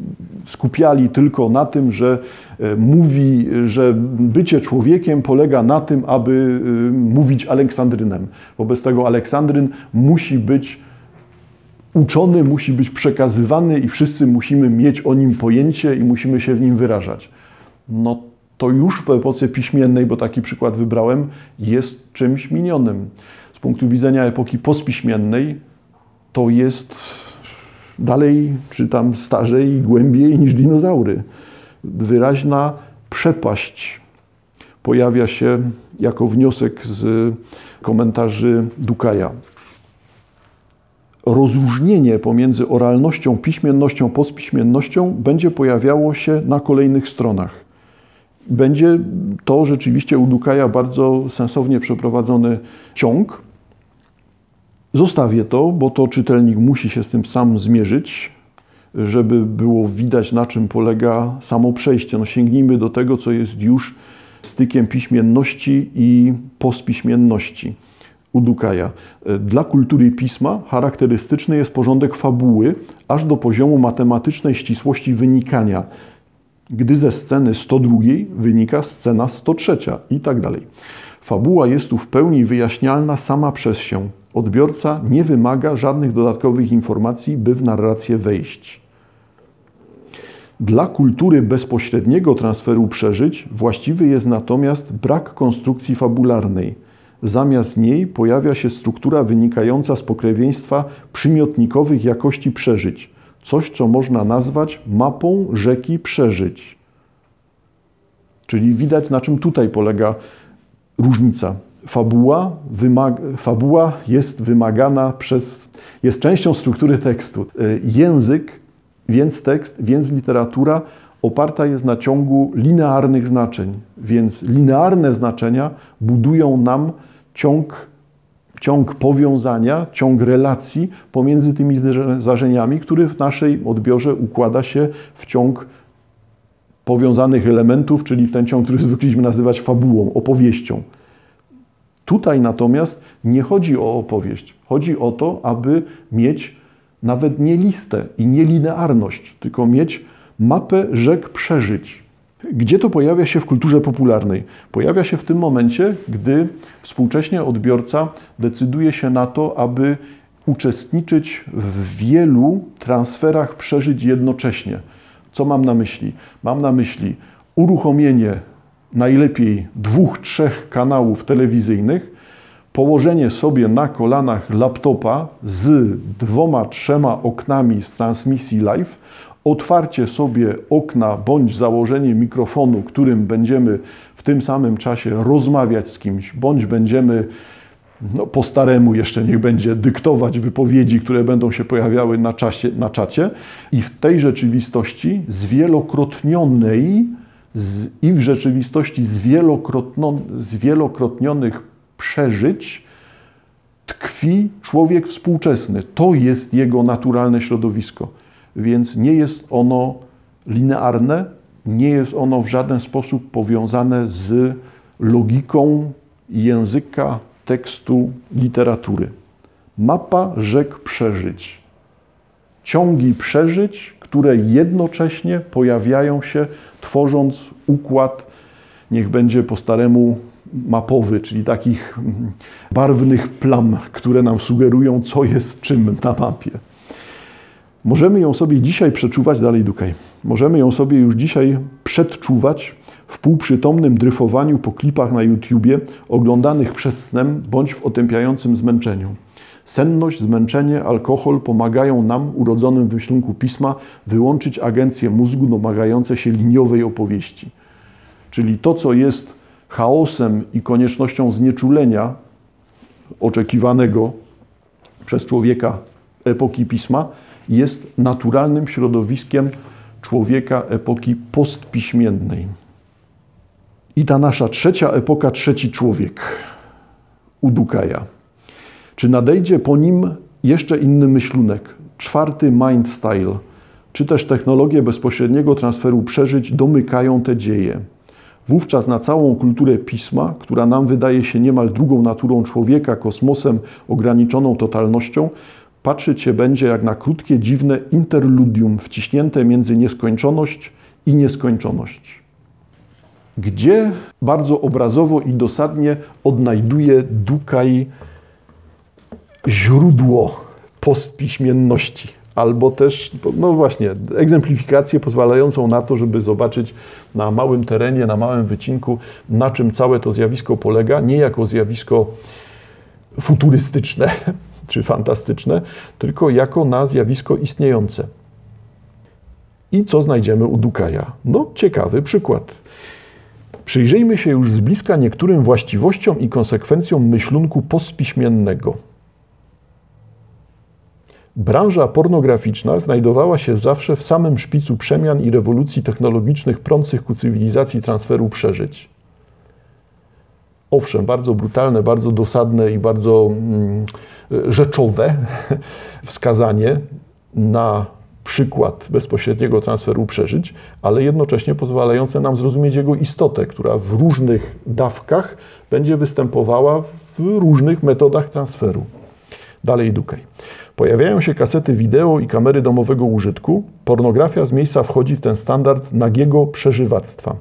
skupiali tylko na tym, że e, mówi, że bycie człowiekiem polega na tym, aby e, mówić Aleksandrynem. Wobec tego Aleksandryn musi być uczony, musi być przekazywany i wszyscy musimy mieć o nim pojęcie i musimy się w nim wyrażać. No to już w epoce piśmiennej, bo taki przykład wybrałem, jest czymś minionym. Z punktu widzenia epoki postpiśmiennej to jest dalej, czy tam starzej i głębiej niż dinozaury. Wyraźna przepaść pojawia się jako wniosek z komentarzy Dukaja rozróżnienie pomiędzy oralnością, piśmiennością, postpiśmiennością będzie pojawiało się na kolejnych stronach. Będzie to rzeczywiście u Dukaja bardzo sensownie przeprowadzony ciąg. Zostawię to, bo to czytelnik musi się z tym sam zmierzyć. żeby było widać, na czym polega samo przejście. No sięgnijmy do tego, co jest już stykiem piśmienności i postpiśmienności u Dukaja. Dla kultury pisma charakterystyczny jest porządek fabuły, aż do poziomu matematycznej ścisłości wynikania, gdy ze sceny 102 wynika scena 103 i tak dalej. Fabuła jest tu w pełni wyjaśnialna sama przez się. Odbiorca nie wymaga żadnych dodatkowych informacji, by w narrację wejść. Dla kultury bezpośredniego transferu przeżyć właściwy jest natomiast brak konstrukcji fabularnej. Zamiast niej pojawia się struktura wynikająca z pokrewieństwa przymiotnikowych jakości przeżyć, coś co można nazwać mapą rzeki przeżyć. Czyli widać, na czym tutaj polega różnica. Fabuła, fabuła jest wymagana przez, jest częścią struktury tekstu. Język więc tekst, więc literatura oparta jest na ciągu linearnych znaczeń, więc linearne znaczenia budują nam ciąg, ciąg powiązania, ciąg relacji pomiędzy tymi zdarzeniami, który w naszej odbiorze układa się w ciąg powiązanych elementów, czyli w ten ciąg, który zwykliśmy nazywać fabułą, opowieścią. Tutaj natomiast nie chodzi o opowieść. Chodzi o to, aby mieć nawet nie listę i nie linearność, tylko mieć mapę rzek przeżyć. Gdzie to pojawia się w kulturze popularnej? Pojawia się w tym momencie, gdy współcześnie odbiorca decyduje się na to, aby uczestniczyć w wielu transferach przeżyć jednocześnie. Co mam na myśli? Mam na myśli uruchomienie najlepiej dwóch, trzech kanałów telewizyjnych, położenie sobie na kolanach laptopa z dwoma, trzema oknami z transmisji live, otwarcie sobie okna bądź założenie mikrofonu, którym będziemy w tym samym czasie rozmawiać z kimś, bądź będziemy no, po staremu jeszcze niech będzie dyktować wypowiedzi, które będą się pojawiały na, czasie, na czacie i w tej rzeczywistości zwielokrotnionej z, i w rzeczywistości zwielokrotnionych przeżyć tkwi człowiek współczesny. To jest jego naturalne środowisko. Więc nie jest ono linearne, nie jest ono w żaden sposób powiązane z logiką języka, tekstu, literatury. Mapa rzek przeżyć. Ciągi przeżyć, które jednocześnie pojawiają się, tworząc układ, niech będzie po staremu mapowy, czyli takich barwnych plam, które nam sugerują, co jest czym na mapie. Możemy ją sobie dzisiaj przeczuwać, dalej Dukaj, możemy ją sobie już dzisiaj przedczuwać w półprzytomnym dryfowaniu po klipach na YouTubie, oglądanych przez snem bądź w otępiającym zmęczeniu. Senność, zmęczenie, alkohol pomagają nam, urodzonym w myślunku pisma, wyłączyć agencje mózgu domagające się liniowej opowieści. Czyli to, co jest chaosem i koniecznością znieczulenia oczekiwanego przez człowieka epoki pisma, jest naturalnym środowiskiem człowieka epoki postpiśmiennej. I ta nasza trzecia epoka, trzeci człowiek u Dukaja. Czy nadejdzie po nim jeszcze inny myślunek, czwarty mind style, czy też technologie bezpośredniego transferu przeżyć domykają te dzieje? Wówczas na całą kulturę pisma, która nam wydaje się niemal drugą naturą człowieka, kosmosem, ograniczoną totalnością, patrzeć się będzie jak na krótkie, dziwne interludium wciśnięte między nieskończoność i nieskończoność. Gdzie bardzo obrazowo i dosadnie odnajduje Dukaj źródło postpiśmienności albo też, no właśnie, egzemplifikację pozwalającą na to, żeby zobaczyć na małym terenie, na małym wycinku, na czym całe to zjawisko polega, nie jako zjawisko futurystyczne czy fantastyczne, tylko jako na zjawisko istniejące. I co znajdziemy u Dukaja? No, ciekawy przykład. Przyjrzyjmy się już z bliska niektórym właściwościom i konsekwencjom myślunku postpiśmiennego. Branża pornograficzna znajdowała się zawsze w samym szpicu przemian i rewolucji technologicznych prących ku cywilizacji transferu przeżyć. Owszem, bardzo brutalne, bardzo dosadne i bardzo mm, rzeczowe wskazanie na przykład bezpośredniego transferu przeżyć, ale jednocześnie pozwalające nam zrozumieć jego istotę, która w różnych dawkach będzie występowała w różnych metodach transferu. Dalej Dukaj. Pojawiają się kasety wideo i kamery domowego użytku. Pornografia z miejsca wchodzi w ten standard nagiego przeżywactwa.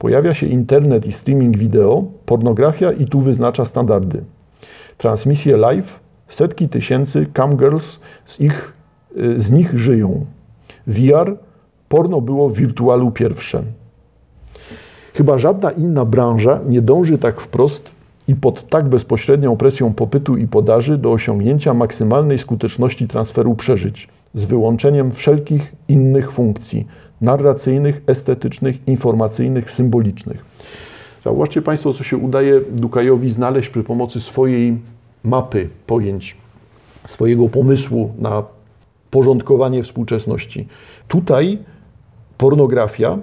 Pojawia się internet i streaming wideo, pornografia i tu wyznacza standardy. Transmisje live, setki tysięcy camgirls z, ich, z nich żyją. VR, porno było w wirtualu pierwsze. Chyba żadna inna branża nie dąży tak wprost i pod tak bezpośrednią presją popytu i podaży do osiągnięcia maksymalnej skuteczności transferu przeżyć, z wyłączeniem wszelkich innych funkcji narracyjnych, estetycznych, informacyjnych, symbolicznych. Zauważcie Państwo, co się udaje Dukajowi znaleźć przy pomocy swojej mapy pojęć, swojego pomysłu na porządkowanie współczesności. Tutaj pornografia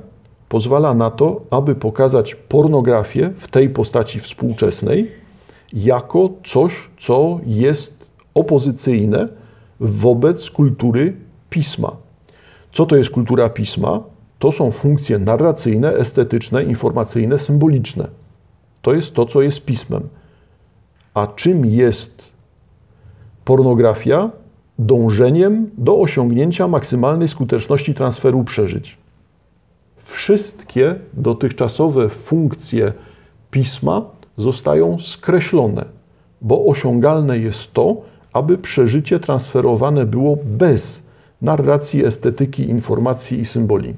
pozwala na to, aby pokazać pornografię w tej postaci współczesnej jako coś, co jest opozycyjne wobec kultury pisma. Co to jest kultura pisma? To są funkcje narracyjne, estetyczne, informacyjne, symboliczne. To jest to, co jest pismem. A czym jest pornografia? Dążeniem do osiągnięcia maksymalnej skuteczności transferu przeżyć wszystkie dotychczasowe funkcje pisma zostają skreślone, bo osiągalne jest to, aby przeżycie transferowane było bez narracji, estetyki, informacji i symboli.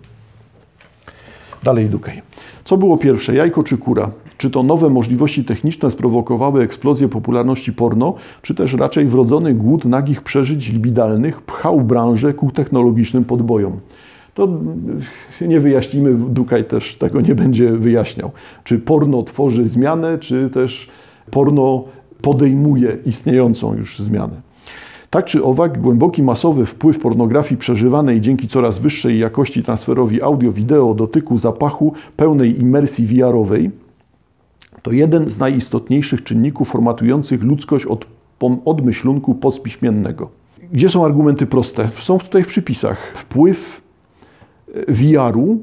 Dalej Dukaj. Co było pierwsze, jajko czy kura? Czy to nowe możliwości techniczne sprowokowały eksplozję popularności porno, czy też raczej wrodzony głód nagich przeżyć libidalnych pchał branżę ku technologicznym podbojom? to nie wyjaśnimy, Dukaj też tego nie będzie wyjaśniał. Czy porno tworzy zmianę, czy też porno podejmuje istniejącą już zmianę. Tak czy owak, głęboki masowy wpływ pornografii przeżywanej dzięki coraz wyższej jakości transferowi audio-wideo, dotyku, zapachu, pełnej imersji VR-owej to jeden z najistotniejszych czynników formatujących ludzkość od, od myślunku postpiśmiennego. Gdzie są argumenty proste? Są tutaj w przypisach. Wpływ VR-u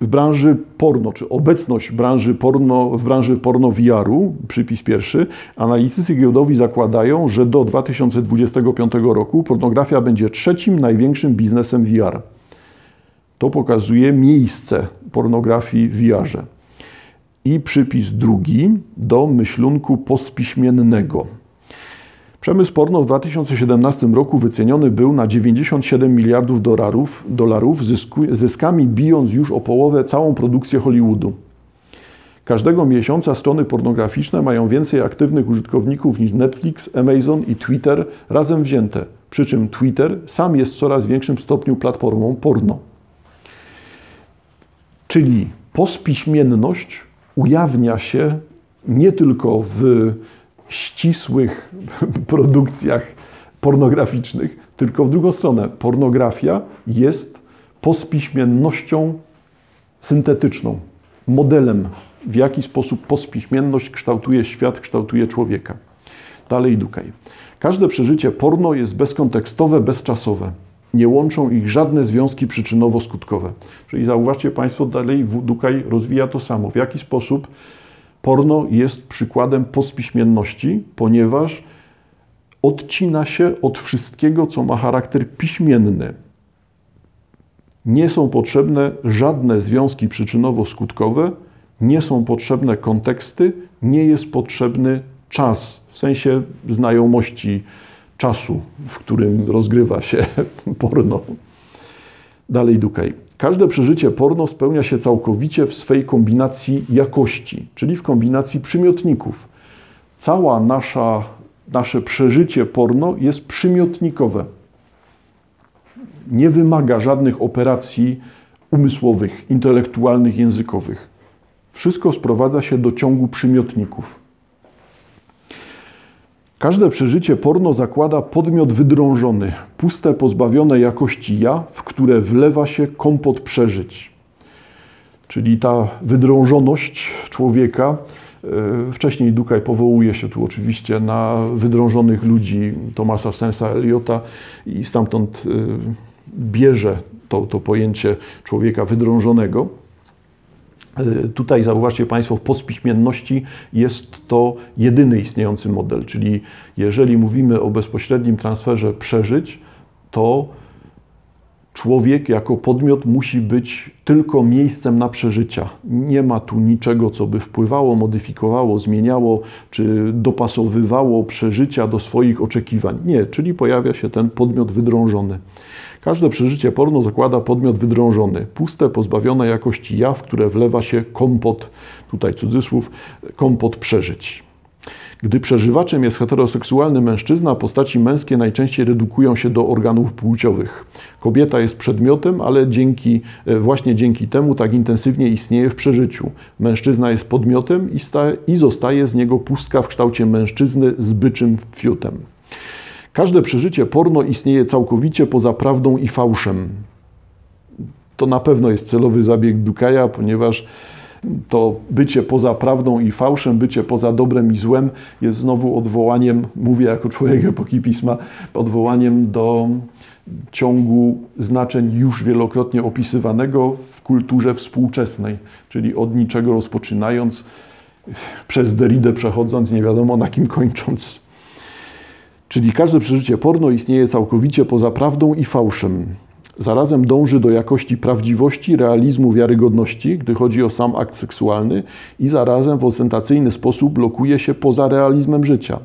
w branży porno, czy obecność branży porno, w branży porno VR-u, przypis pierwszy, analitycy giełdowi zakładają, że do 2025 roku pornografia będzie trzecim największym biznesem VR. To pokazuje miejsce pornografii w VR-ze. I przypis drugi do myślunku postpiśmiennego. Przemysł porno w 2017 roku wyceniony był na 97 miliardów dolarów, dolarów zysku, zyskami bijąc już o połowę całą produkcję Hollywoodu. Każdego miesiąca strony pornograficzne mają więcej aktywnych użytkowników niż Netflix, Amazon i Twitter razem wzięte. Przy czym Twitter sam jest w coraz większym stopniu platformą porno. Czyli pospiśmienność ujawnia się nie tylko w ścisłych produkcjach pornograficznych, tylko w drugą stronę. Pornografia jest pospiśmiennością syntetyczną, modelem, w jaki sposób pospiśmienność kształtuje świat, kształtuje człowieka. Dalej Dukaj. Każde przeżycie porno jest bezkontekstowe, bezczasowe. Nie łączą ich żadne związki przyczynowo-skutkowe. Czyli zauważcie Państwo, dalej Dukaj rozwija to samo. W jaki sposób Porno jest przykładem pospiśmienności, ponieważ odcina się od wszystkiego, co ma charakter piśmienny. Nie są potrzebne żadne związki przyczynowo-skutkowe, nie są potrzebne konteksty, nie jest potrzebny czas, w sensie znajomości czasu, w którym rozgrywa się porno. Dalej Dukaj. Każde przeżycie porno spełnia się całkowicie w swej kombinacji jakości, czyli w kombinacji przymiotników. Cała nasza, nasze przeżycie porno jest przymiotnikowe. Nie wymaga żadnych operacji umysłowych, intelektualnych, językowych. Wszystko sprowadza się do ciągu przymiotników. Każde przeżycie porno zakłada podmiot wydrążony, puste, pozbawione jakości ja, w które wlewa się kompot przeżyć. Czyli ta wydrążoność człowieka Wcześniej Dukaj powołuje się tu oczywiście na wydrążonych ludzi Tomasa Sensa Eliota i stamtąd bierze to, to pojęcie człowieka wydrążonego. Tutaj zauważcie Państwo, w podspiśmienności jest to jedyny istniejący model, czyli jeżeli mówimy o bezpośrednim transferze przeżyć, to człowiek jako podmiot musi być tylko miejscem na przeżycia. Nie ma tu niczego, co by wpływało, modyfikowało, zmieniało czy dopasowywało przeżycia do swoich oczekiwań. Nie, czyli pojawia się ten podmiot wydrążony. Każde przeżycie porno zakłada podmiot wydrążony, puste, pozbawione jakości ja, w które wlewa się kompot, tutaj cudzysłów, kompot przeżyć. Gdy przeżywaczem jest heteroseksualny mężczyzna, postaci męskie najczęściej redukują się do organów płciowych. Kobieta jest przedmiotem, ale dzięki, e, właśnie dzięki temu tak intensywnie istnieje w przeżyciu. Mężczyzna jest podmiotem i, sta, i zostaje z niego pustka w kształcie mężczyzny z byczym fiutem. Każde przeżycie porno istnieje całkowicie poza prawdą i fałszem. To na pewno jest celowy zabieg Dukaja, ponieważ to bycie poza prawdą i fałszem, bycie poza dobrem i złem jest znowu odwołaniem, mówię jako człowiek epoki pisma, odwołaniem do ciągu znaczeń już wielokrotnie opisywanego w kulturze współczesnej, czyli od niczego rozpoczynając, przez Derridę przechodząc, nie wiadomo na kim kończąc. Czyli każde przeżycie porno istnieje całkowicie poza prawdą i fałszem. Zarazem dąży do jakości prawdziwości, realizmu, wiarygodności, gdy chodzi o sam akt seksualny, i zarazem w ostentacyjny sposób blokuje się poza realizmem życia.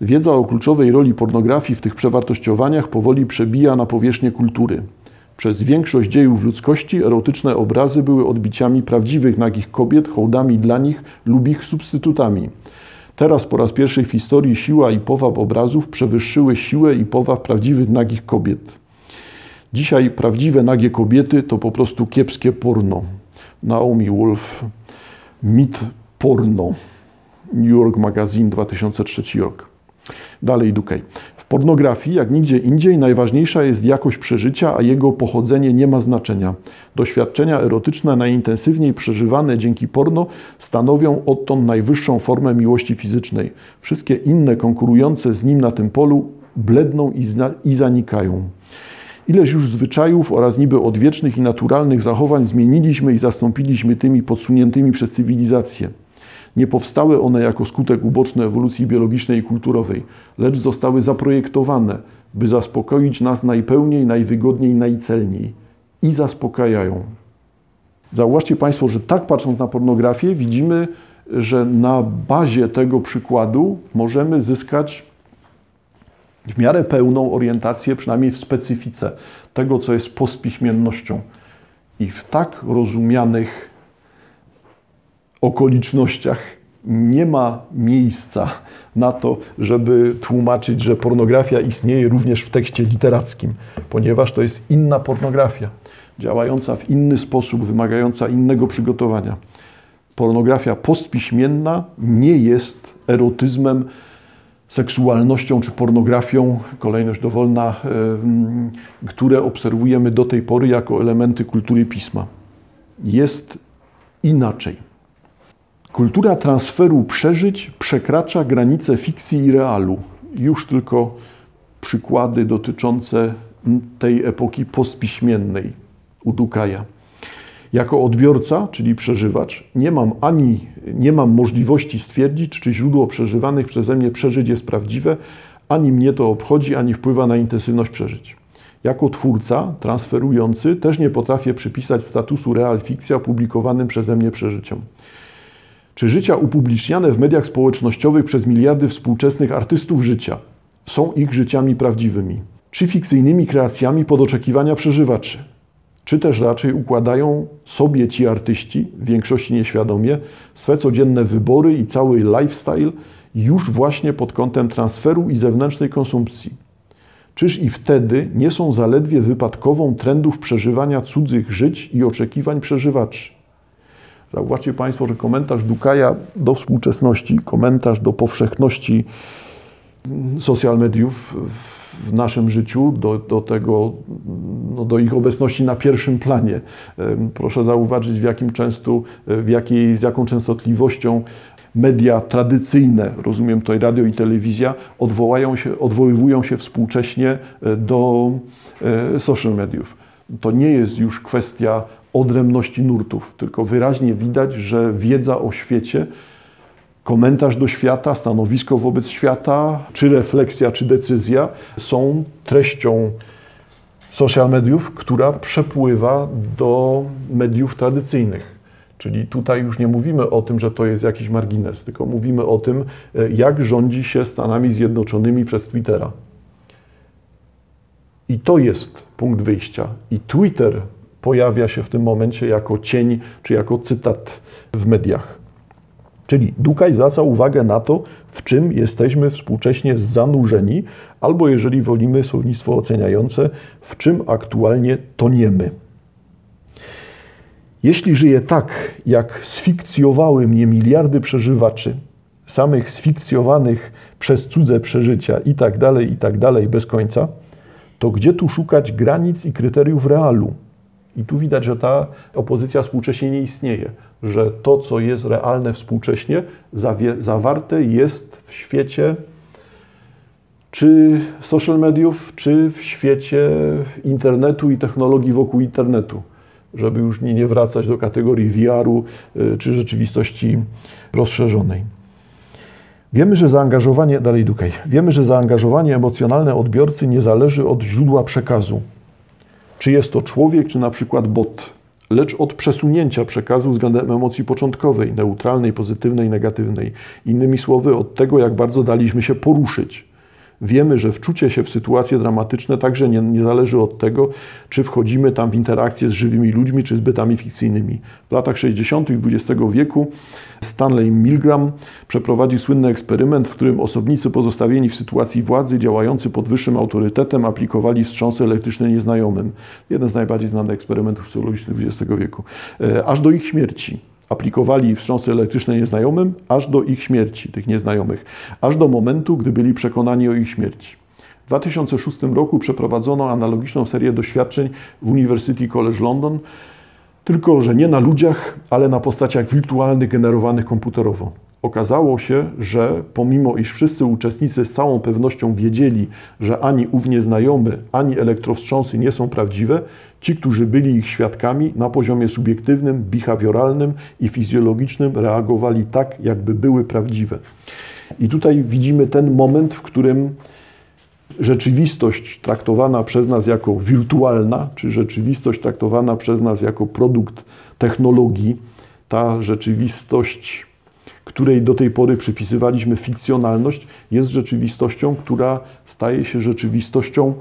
Wiedza o kluczowej roli pornografii w tych przewartościowaniach powoli przebija na powierzchnię kultury. Przez większość dziejów ludzkości erotyczne obrazy były odbiciami prawdziwych nagich kobiet, hołdami dla nich lub ich substytutami. Teraz po raz pierwszy w historii siła i powab obrazów przewyższyły siłę i powab prawdziwych nagich kobiet. Dzisiaj prawdziwe nagie kobiety to po prostu kiepskie porno. Naomi Wolf, mit porno. New York Magazine 2003 rok. Dalej Dukej. Pornografii, jak nigdzie indziej, najważniejsza jest jakość przeżycia, a jego pochodzenie nie ma znaczenia. Doświadczenia erotyczne najintensywniej przeżywane dzięki porno stanowią odtąd najwyższą formę miłości fizycznej. Wszystkie inne konkurujące z nim na tym polu bledną i, i zanikają. Ileż już zwyczajów oraz niby odwiecznych i naturalnych zachowań zmieniliśmy i zastąpiliśmy tymi podsuniętymi przez cywilizację. Nie powstały one jako skutek uboczny ewolucji biologicznej i kulturowej, lecz zostały zaprojektowane, by zaspokoić nas najpełniej, najwygodniej, najcelniej. I zaspokajają. Zauważcie Państwo, że tak patrząc na pornografię, widzimy, że na bazie tego przykładu możemy zyskać w miarę pełną orientację, przynajmniej w specyfice tego, co jest postpiśmiennością. I w tak rozumianych okolicznościach nie ma miejsca na to, żeby tłumaczyć, że pornografia istnieje również w tekście literackim, ponieważ to jest inna pornografia, działająca w inny sposób, wymagająca innego przygotowania. Pornografia postpiśmienna nie jest erotyzmem seksualnością czy pornografią, kolejność dowolna, które obserwujemy do tej pory jako elementy kultury pisma. Jest inaczej. Kultura transferu przeżyć przekracza granice fikcji i realu. Już tylko przykłady dotyczące tej epoki postpiśmiennej u Dukaja. Jako odbiorca, czyli przeżywacz, nie mam ani nie mam możliwości stwierdzić, czy źródło przeżywanych przeze mnie przeżyć jest prawdziwe, ani mnie to obchodzi, ani wpływa na intensywność przeżyć. Jako twórca, transferujący, też nie potrafię przypisać statusu real fikcja publikowanym przeze mnie przeżyciom. Czy życia upubliczniane w mediach społecznościowych przez miliardy współczesnych artystów życia są ich życiami prawdziwymi? Czy fikcyjnymi kreacjami pod oczekiwania przeżywaczy? czy też raczej układają sobie ci artyści, w większości nieświadomie, swe codzienne wybory i cały lifestyle już właśnie pod kątem transferu i zewnętrznej konsumpcji. Czyż i wtedy nie są zaledwie wypadkową trendów przeżywania cudzych żyć i oczekiwań przeżywaczy? Zauważcie Państwo, że komentarz Dukaja do współczesności, komentarz do powszechności social mediów w naszym życiu, do, do tego, no, do ich obecności na pierwszym planie. Proszę zauważyć, w jakim często, w jakiej, z jaką częstotliwością media tradycyjne, rozumiem tutaj radio i telewizja, odwołają się, odwoływują się współcześnie e, do e, social mediów. To nie jest już kwestia odrębności nurtów, tylko wyraźnie widać, że wiedza o świecie, komentarz do świata, stanowisko wobec świata, czy refleksja, czy decyzja są treścią social mediów, która przepływa do mediów tradycyjnych. Czyli tutaj już nie mówimy o tym, że to jest jakiś margines, tylko mówimy o tym, e, jak rządzi się Stanami Zjednoczonymi przez Twittera. I to jest punkt wyjścia. I Twitter pojawia się w tym momencie jako cień czy jako cytat w mediach. Czyli Dukaj zwraca uwagę na to, w czym jesteśmy współcześnie zanurzeni, albo jeżeli wolimy słownictwo oceniające, w czym aktualnie toniemy. Jeśli żyję tak, jak sfikcjowały mnie miliardy przeżywaczy, samych sfikcjowanych przez cudze przeżycia i tak dalej, i tak dalej, bez końca, to gdzie tu szukać granic i kryteriów realu? I tu widać, że ta opozycja współcześnie nie istnieje, że to, co jest realne współcześnie, zawarte jest w świecie czy social mediów, czy w świecie internetu i technologii wokół internetu żeby już nie, wracać do kategorii VR-u y, czy rzeczywistości rozszerzonej. Wiemy, że zaangażowanie, dalej Dukaj, wiemy, że zaangażowanie emocjonalne odbiorcy nie zależy od źródła przekazu. Czy jest to człowiek, czy na przykład bot, lecz od przesunięcia przekazu względem emocji początkowej, neutralnej, pozytywnej, negatywnej. Innymi słowy, od tego, jak bardzo daliśmy się poruszyć. Wiemy, że wczucie się w sytuacje dramatyczne także nie, nie, zależy od tego, czy wchodzimy tam w interakcję z żywymi ludźmi, czy z bytami fikcyjnymi. W latach 60. XX wieku Stanley Milgram przeprowadzi słynny eksperyment, w którym osobnicy pozostawieni w sytuacji władzy, działający pod wyższym autorytetem, aplikowali wstrząsy elektryczne nieznajomym. Jeden z najbardziej znanych eksperymentów psychologicznych XX wieku. E, aż do ich śmierci aplikowali wstrząsy elektryczne nieznajomym, aż do ich śmierci, tych nieznajomych, aż do momentu, gdy byli przekonani o ich śmierci. W 2006 roku przeprowadzono analogiczną serię doświadczeń w University College London, tylko że nie na ludziach, ale na postaciach wirtualnych generowanych komputerowo. Okazało się, że pomimo iż wszyscy uczestnicy z całą pewnością wiedzieli, że ani ów nieznajomy, ani elektrowstrząsy nie są prawdziwe, ci, którzy byli ich świadkami, na poziomie subiektywnym, behawioralnym i fizjologicznym reagowali tak, jakby były prawdziwe. I tutaj widzimy ten moment, w którym rzeczywistość traktowana przez nas jako wirtualna, czy rzeczywistość traktowana przez nas jako produkt technologii, ta rzeczywistość której do tej pory przypisywaliśmy fikcjonalność, jest rzeczywistością, która staje się rzeczywistością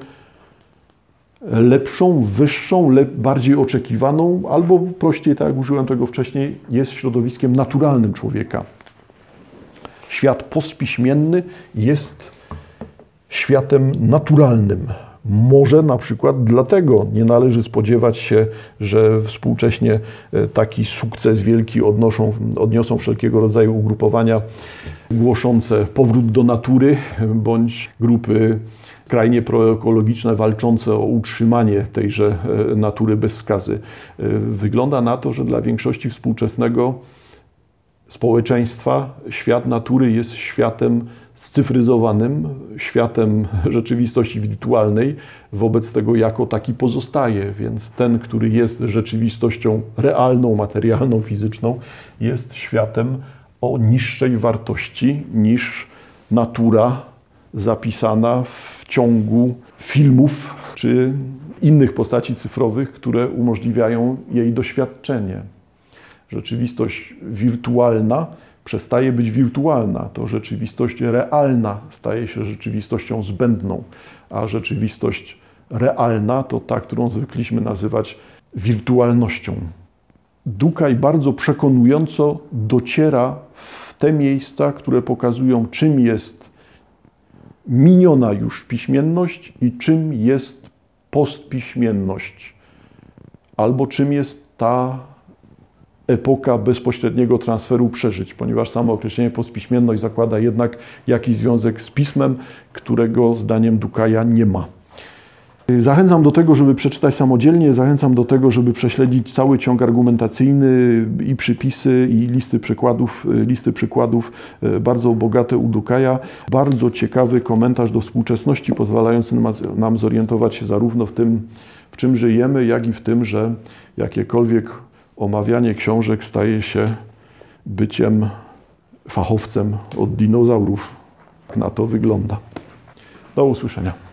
lepszą, wyższą, lep, bardziej oczekiwaną, albo prościej, tak jak użyłem tego wcześniej, jest środowiskiem naturalnym człowieka. Świat postpiśmienny jest światem naturalnym. Może na przykład dlatego nie należy spodziewać się, że współcześnie e, taki sukces wielki odnoszą, odniosą wszelkiego rodzaju ugrupowania głoszące powrót do natury bądź grupy skrajnie proekologiczne, walczące o utrzymanie tejże e, natury bez skazy. E, wygląda na to, że dla większości współczesnego społeczeństwa świat natury jest światem scyfryzowanym światem rzeczywistości wirtualnej, wobec tego jako taki pozostaje. Więc ten, który jest rzeczywistością realną, materialną, fizyczną, jest światem o niższej wartości niż natura zapisana w ciągu filmów czy innych postaci cyfrowych, które umożliwiają jej doświadczenie. Rzeczywistość wirtualna przestaje być wirtualna, to rzeczywistość realna staje się rzeczywistością zbędną, a rzeczywistość realna to ta, którą zwykliśmy nazywać wirtualnością. Dukaj bardzo przekonująco dociera w te miejsca, które pokazują, czym jest miniona już piśmienność i czym jest postpiśmienność, albo czym jest ta epoka bezpośredniego transferu przeżyć, ponieważ samo określenie postpiśmienność zakłada jednak jakiś związek z pismem, którego zdaniem Dukaja nie ma. Zachęcam do tego, żeby przeczytać samodzielnie, zachęcam do tego, żeby prześledzić cały ciąg argumentacyjny i przypisy, i listy przykładów, listy przykładów e, bardzo bogate u Dukaja. Bardzo ciekawy komentarz do współczesności, pozwalający nam- nam zorientować się zarówno w tym, w czym żyjemy, jak i w tym, że jakiekolwiek omawianie książek staje się byciem fachowcem od dinozaurów. Tak na to wygląda. Do usłyszenia.